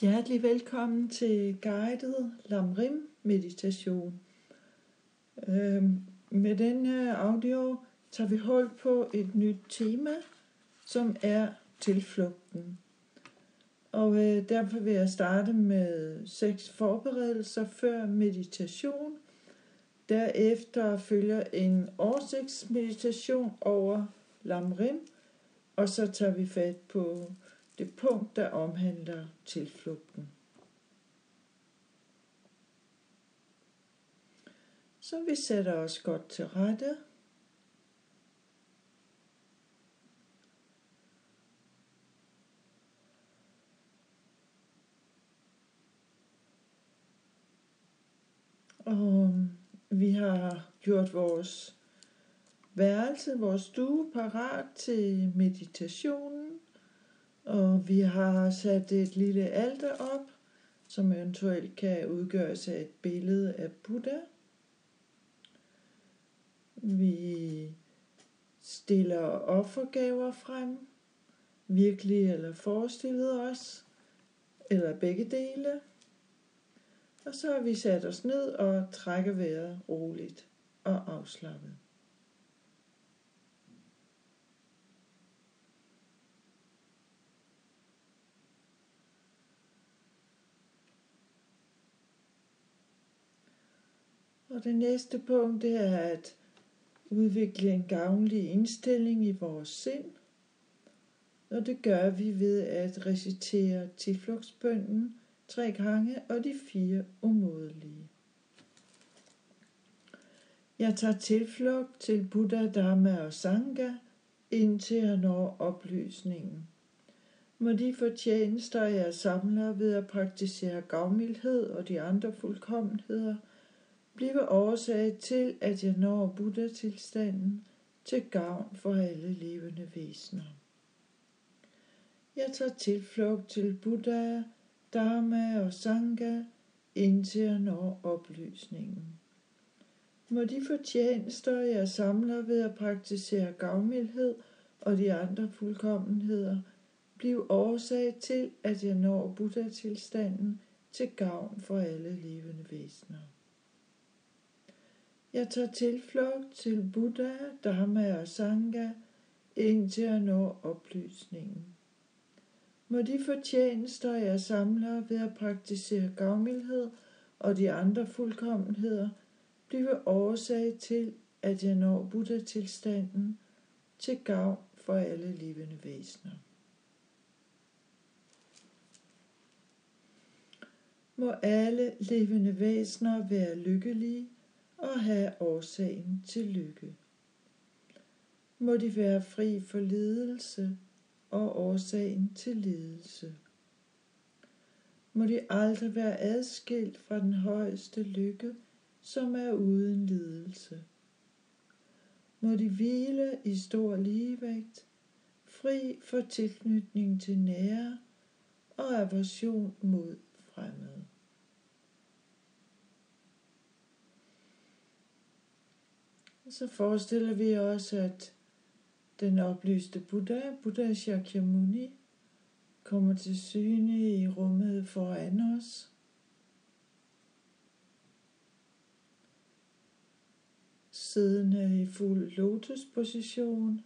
Hjertelig velkommen til guided Lamrim meditation. Øhm, med denne øh, audio tager vi hold på et nyt tema, som er tilflugten. Og øh, derfor vil jeg starte med seks forberedelser før meditation. Derefter følger en oversigtsmeditation over Lamrim, og så tager vi fat på det punkt, der omhandler tilflugten. Så vi sætter os godt til rette. Og vi har gjort vores værelse, vores stue parat til meditation. Og vi har sat et lille alter op, som eventuelt kan udgøres af et billede af Buddha. Vi stiller offergaver frem, virkelig eller forestillet os, eller begge dele. Og så har vi sat os ned og trækker vejret roligt og afslappet. Og det næste punkt det er at udvikle en gavnlig indstilling i vores sind. Og det gør vi ved at recitere tilflugtsbønden tre gange og de fire umådelige. Jeg tager tilflugt til Buddha, Dharma og Sangha, indtil jeg når oplysningen. Må de fortjenester, jeg samler ved at praktisere gavmildhed og de andre fuldkommenheder – blive årsag til, at jeg når Buddha-tilstanden til gavn for alle levende væsener. Jeg tager tilflugt til Buddha, Dharma og Sangha, indtil jeg når oplysningen. Må de fortjenester, jeg samler ved at praktisere gavmildhed og de andre fuldkommenheder, blive årsag til, at jeg når Buddha-tilstanden til gavn for alle levende væsener. Jeg tager tilflugt til Buddha, Dharma og Sangha, indtil jeg når oplysningen. Må de fortjenester, jeg samler ved at praktisere gavmildhed og de andre fuldkommenheder, blive årsag til, at jeg når Buddha-tilstanden til gavn for alle levende væsener. Må alle levende væsener være lykkelige og have årsagen til lykke. Må de være fri for lidelse og årsagen til lidelse. Må de aldrig være adskilt fra den højeste lykke, som er uden lidelse. Må de hvile i stor ligevægt, fri for tilknytning til nære og aversion mod fremmede. Så forestiller vi os, at den oplyste Buddha, Buddha Shakyamuni, kommer til syne i rummet foran os. Siddende i fuld lotusposition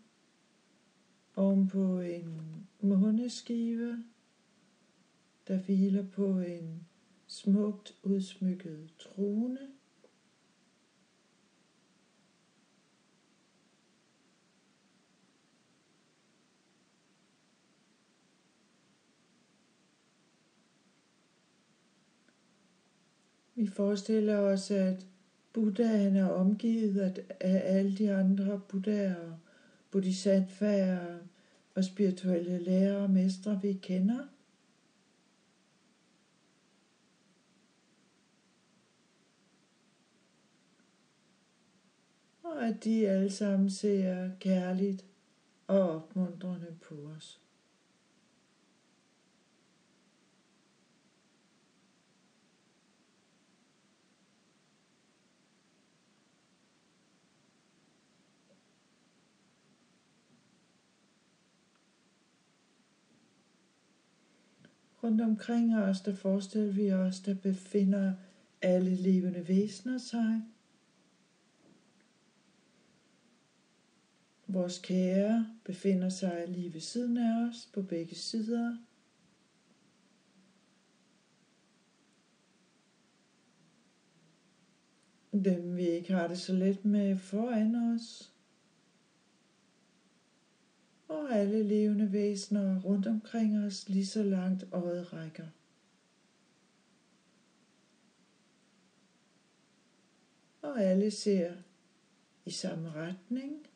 oven på en måneskive, der hviler på en smukt udsmykket trone. Vi forestiller os, at Buddhaen er omgivet af alle de andre buddhaer, bodhisattvaer og spirituelle lærere og mestre, vi kender. Og at de alle sammen ser kærligt og opmuntrende på os. Rundt omkring os, der forestiller vi os, der befinder alle levende væsener sig. Vores kære befinder sig lige ved siden af os på begge sider. Dem vi ikke har det så let med foran os. Og alle levende væsener rundt omkring os lige så langt øjet rækker. Og alle ser i samme retning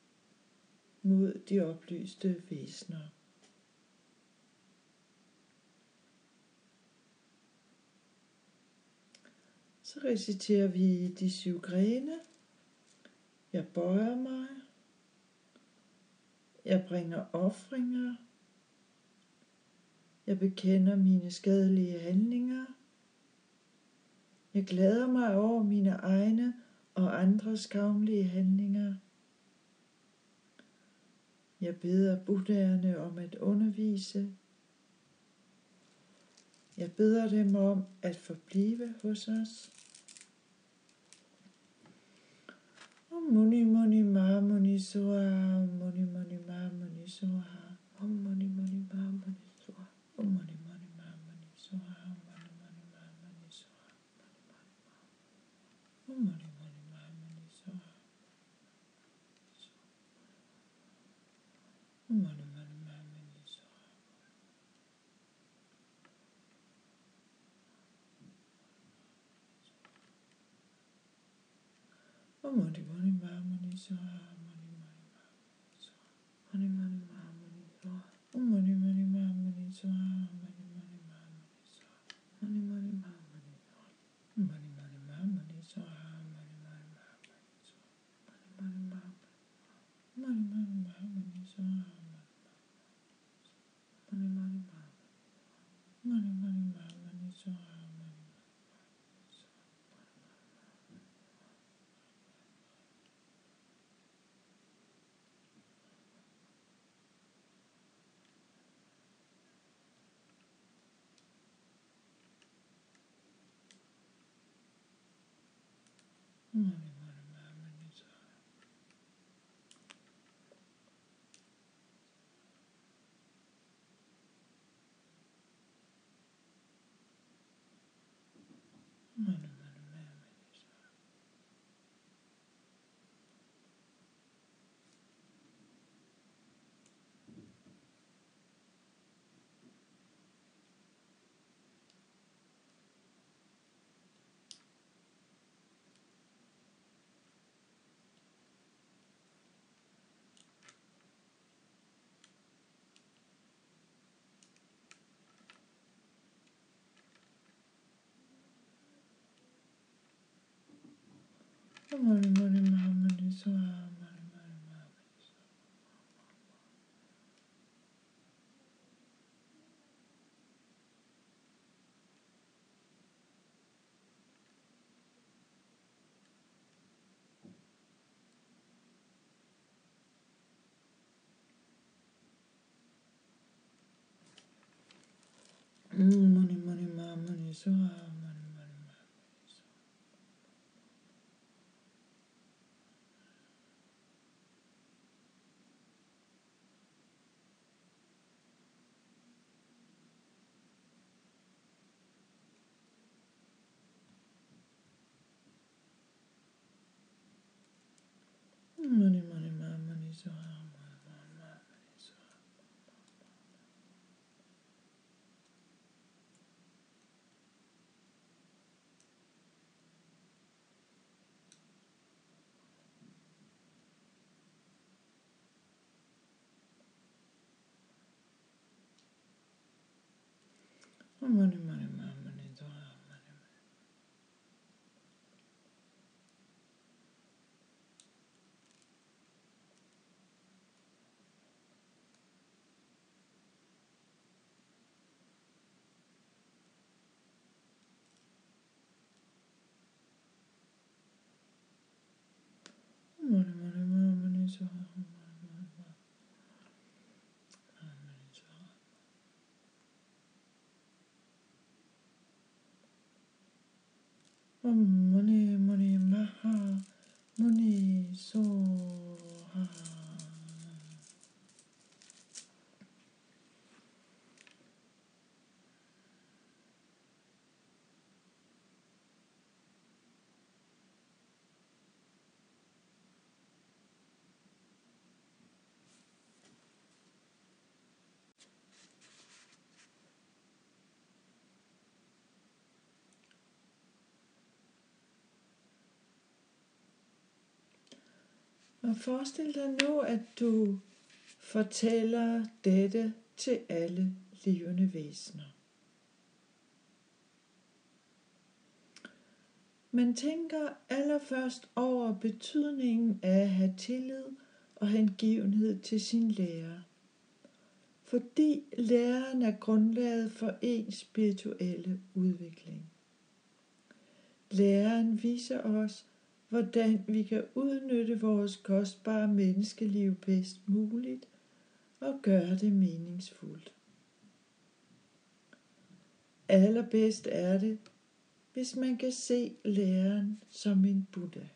mod de oplyste væsener. Så reciterer vi de syv grene. Jeg bøjer mig. Jeg bringer ofringer. Jeg bekender mine skadelige handlinger. Jeg glæder mig over mine egne og andres gavnlige handlinger. Jeg beder buddherne om at undervise. Jeg beder dem om at forblive hos os. Om muni muni ma muni soa, om muni muni ma muni soa, om muni muni ma muni soa, om muni Money, money, money, so. Mm. Muhammad, Muhammad, Muhammad, Muhammad, Muhammad. Money, money, my money, so I. 丸丸丸 Om Og forestil dig nu, at du fortæller dette til alle levende væsener. Man tænker allerførst over betydningen af at have tillid og hengivenhed til sin lærer. Fordi læreren er grundlaget for ens spirituelle udvikling. Læreren viser os, hvordan vi kan udnytte vores kostbare menneskeliv bedst muligt og gøre det meningsfuldt. Allerbedst er det, hvis man kan se læreren som en Buddha.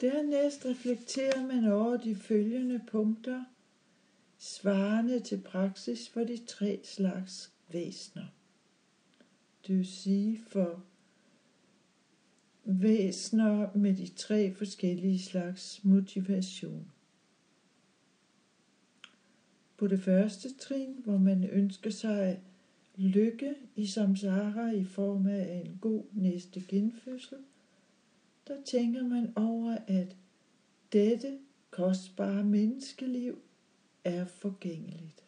Dernæst reflekterer man over de følgende punkter, svarende til praksis for de tre slags væsner. Det vil sige for væsner med de tre forskellige slags motivation. På det første trin, hvor man ønsker sig lykke i samsara i form af en god næste genfødsel, der tænker man over, at dette kostbare menneskeliv er forgængeligt.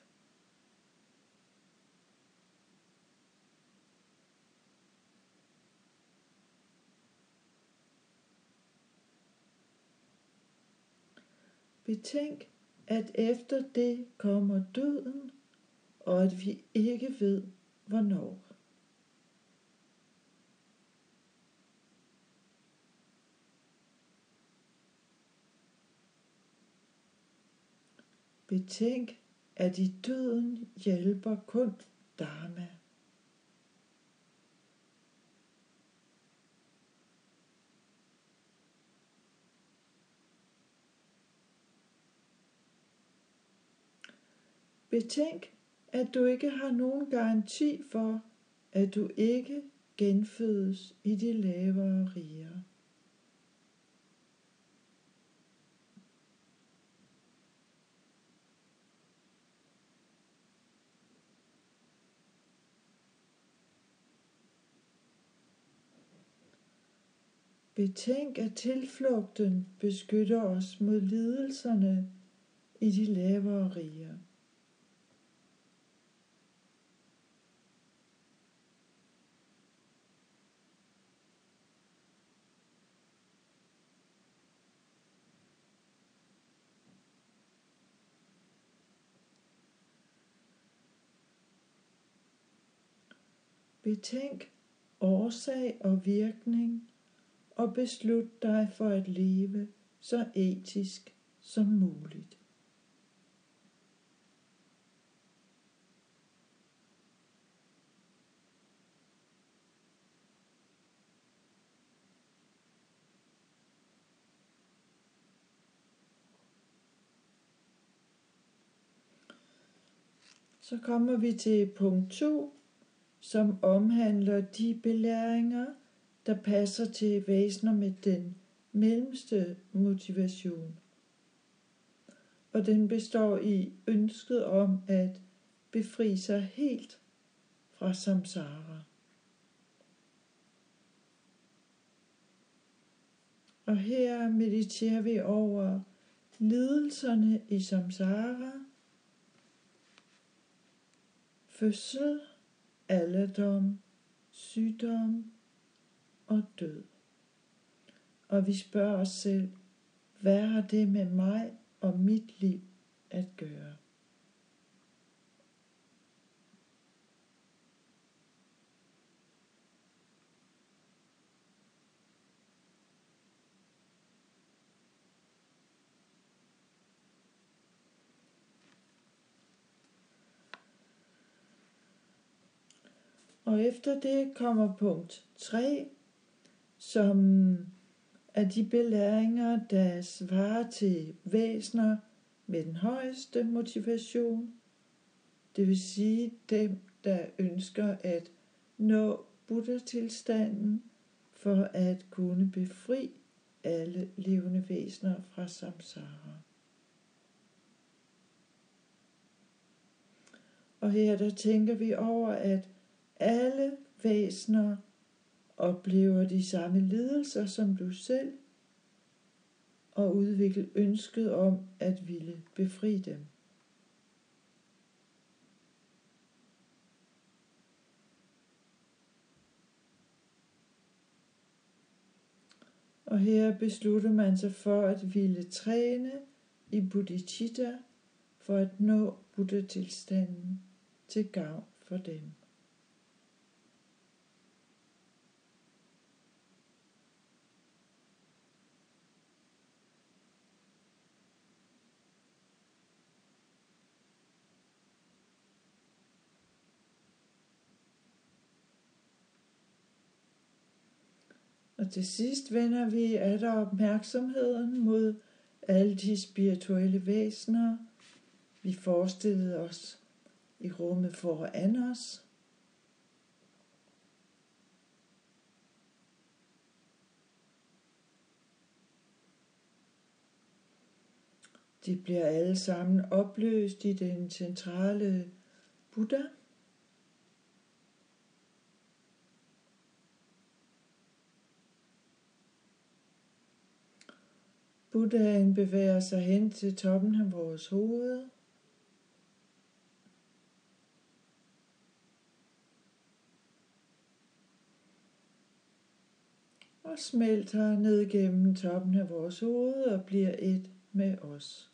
Betænk, at efter det kommer døden, og at vi ikke ved, hvornår. Betænk, at i døden hjælper kun Dharma. Betænk, at du ikke har nogen garanti for, at du ikke genfødes i de lavere riger. Betænk, at tilflugten beskytter os mod lidelserne i de lavere riger. Betænk årsag og virkning og beslut dig for at leve så etisk som muligt. Så kommer vi til punkt 2, som omhandler de belæringer, der passer til væsener med den mellemste motivation. Og den består i ønsket om at befri sig helt fra samsara. Og her mediterer vi over lidelserne i samsara, fødsel, alderdom, sygdom, og død. Og vi spørger os selv, hvad har det med mig og mit liv at gøre? Og efter det kommer punkt 3, som er de belæringer, der svarer til væsner med den højeste motivation, det vil sige dem, der ønsker at nå Buddha-tilstanden for at kunne befri alle levende væsener fra samsara. Og her der tænker vi over, at alle væsener oplever de samme lidelser som du selv, og udvikle ønsket om at ville befri dem. Og her beslutter man sig for at ville træne i bodhicitta for at nå buddha-tilstanden til gavn for dem. Og til sidst vender vi atter opmærksomheden mod alle de spirituelle væsener, vi forestillede os i rummet foran os. De bliver alle sammen opløst i den centrale Buddha. Buddhaen bevæger sig hen til toppen af vores hoved. Og smelter ned gennem toppen af vores hoved og bliver et med os.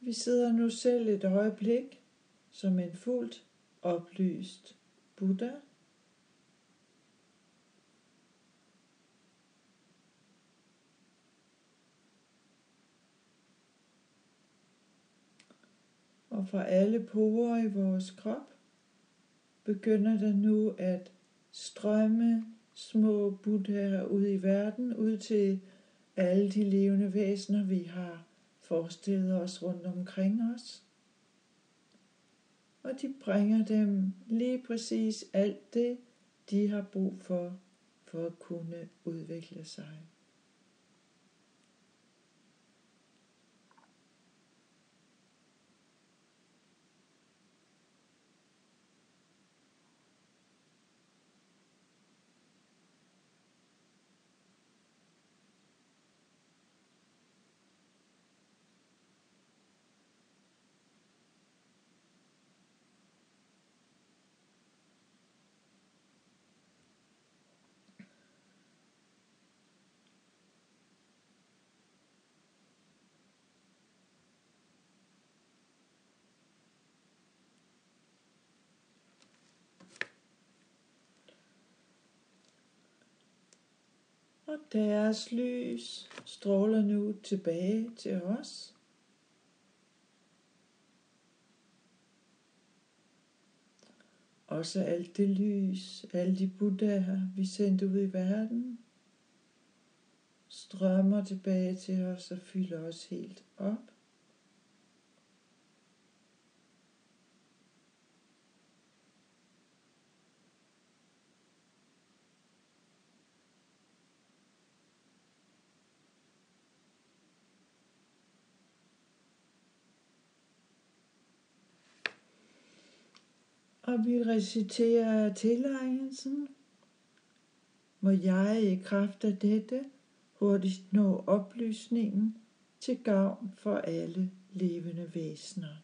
Vi sidder nu selv et øjeblik som en fuldt oplyst Buddha. Og fra alle porer i vores krop begynder der nu at strømme små buddhaer ud i verden, ud til alle de levende væsener, vi har forestillet os rundt omkring os og de bringer dem lige præcis alt det, de har brug for, for at kunne udvikle sig. Og deres lys stråler nu tilbage til os. Også alt det lys, alle de buddhaer, vi sendte ud i verden, strømmer tilbage til os og fylder os helt op. og vi reciterer tilegnelsen. Må jeg i kraft af dette hurtigt nå oplysningen til gavn for alle levende væsener.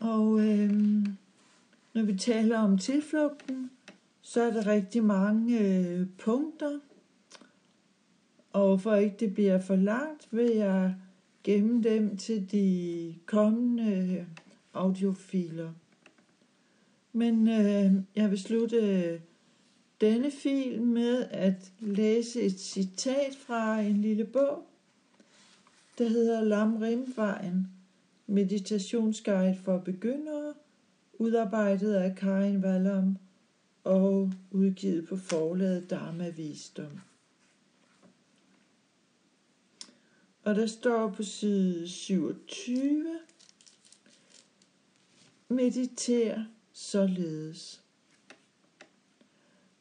Og øhm, når vi taler om tilflugten, så er der rigtig mange øh, punkter, og for ikke det bliver for langt, vil jeg gemme dem til de kommende øh, audiofiler. Men øh, jeg vil slutte øh, denne fil med at læse et citat fra en lille bog, der hedder Lamrimvejen, meditationsguide for begyndere, udarbejdet af Karin Wallum og udgivet på forlaget Dharma Visdom. Og der står på side 27, mediter således.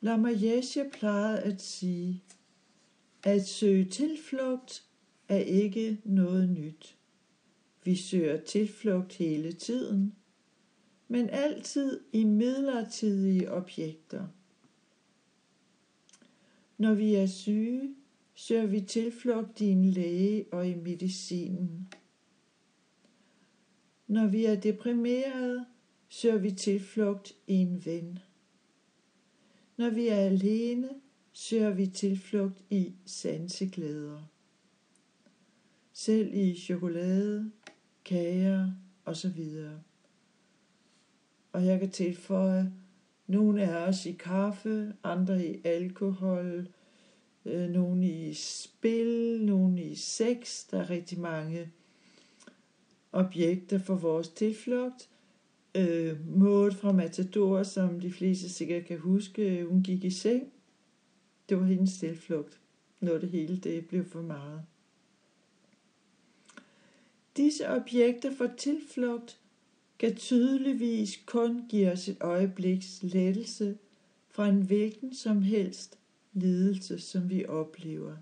Lama Yeshe plejede at sige, at søge tilflugt er ikke noget nyt. Vi søger tilflugt hele tiden, men altid i midlertidige objekter. Når vi er syge, søger vi tilflugt i en læge og i medicinen. Når vi er deprimerede, søger vi tilflugt i en ven. Når vi er alene, søger vi tilflugt i sanseglæder. Selv i chokolade, kager osv. Og jeg kan tilføje, nogle af os i kaffe, andre i alkohol, øh, nogle i spil, nogle i sex. Der er rigtig mange objekter for vores tilflugt. Øh, Måde fra Matador, som de fleste sikkert kan huske, øh, hun gik i seng. Det var hendes tilflugt, når det hele det blev for meget. Disse objekter for tilflugt kan tydeligvis kun give os et øjebliks lettelse fra en hvilken som helst lidelse, som vi oplever.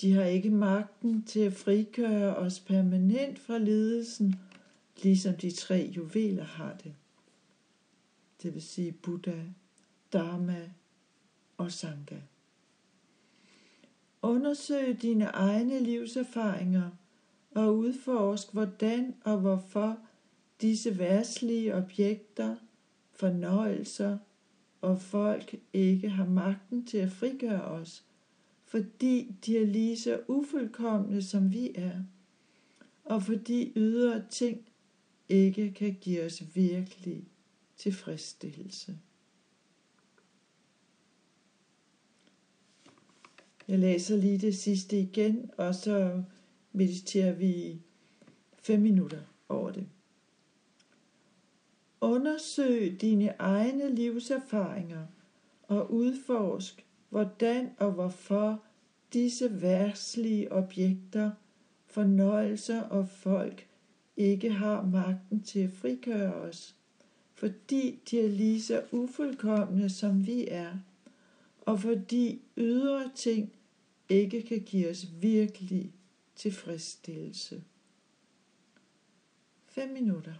De har ikke magten til at frigøre os permanent fra lidelsen, ligesom de tre juveler har det. Det vil sige Buddha, Dharma og Sangha. Undersøg dine egne livserfaringer og udforsk, hvordan og hvorfor disse værtslige objekter, fornøjelser og folk ikke har magten til at frigøre os, fordi de er lige så ufuldkommende som vi er, og fordi ydre ting ikke kan give os virkelig tilfredsstillelse. Jeg læser lige det sidste igen, og så mediterer vi fem minutter over det. Undersøg dine egne livserfaringer og udforsk, hvordan og hvorfor disse værtslige objekter, fornøjelser og folk ikke har magten til at frigøre os, fordi de er lige så ufuldkommende som vi er, og fordi ydre ting ikke kan give os virkelig tilfredsstillelse. 5 minutter.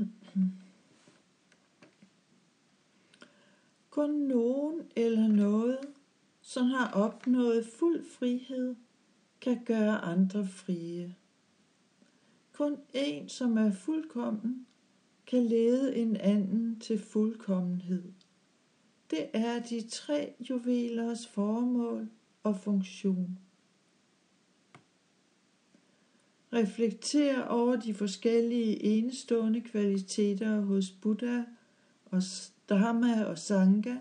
Hmm, hmm. Kun nogen eller noget, som har opnået fuld frihed, kan gøre andre frie. Kun en, som er fuldkommen, kan lede en anden til fuldkommenhed. Det er de tre juvelers formål og funktion. Reflekter over de forskellige enestående kvaliteter hos Buddha og Dharma og Sangha,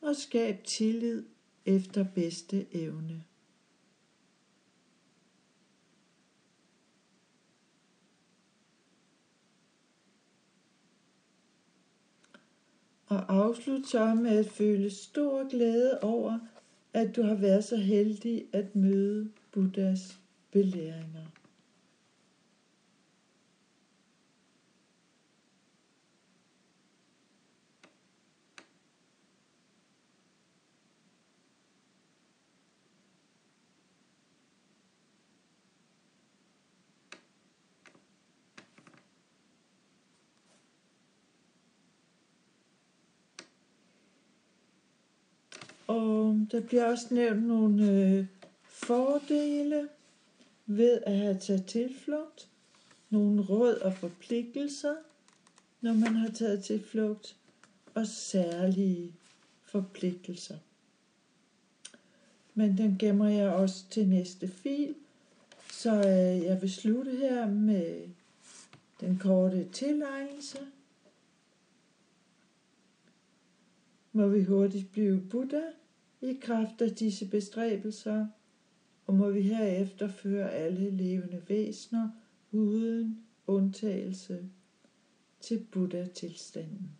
og skab tillid efter bedste evne. Og afslut så med at føle stor glæde over, at du har været så heldig at møde Buddhas belæringer. Og der bliver også nævnt nogle øh, fordele ved at have taget tilflugt, nogle råd og forpligtelser, når man har taget tilflugt, og særlige forpligtelser. Men den gemmer jeg også til næste fil, så øh, jeg vil slutte her med den korte tilegnelse. Må vi hurtigt blive Buddha i kraft af disse bestræbelser, og må vi herefter føre alle levende væsener uden undtagelse til Buddha-tilstanden.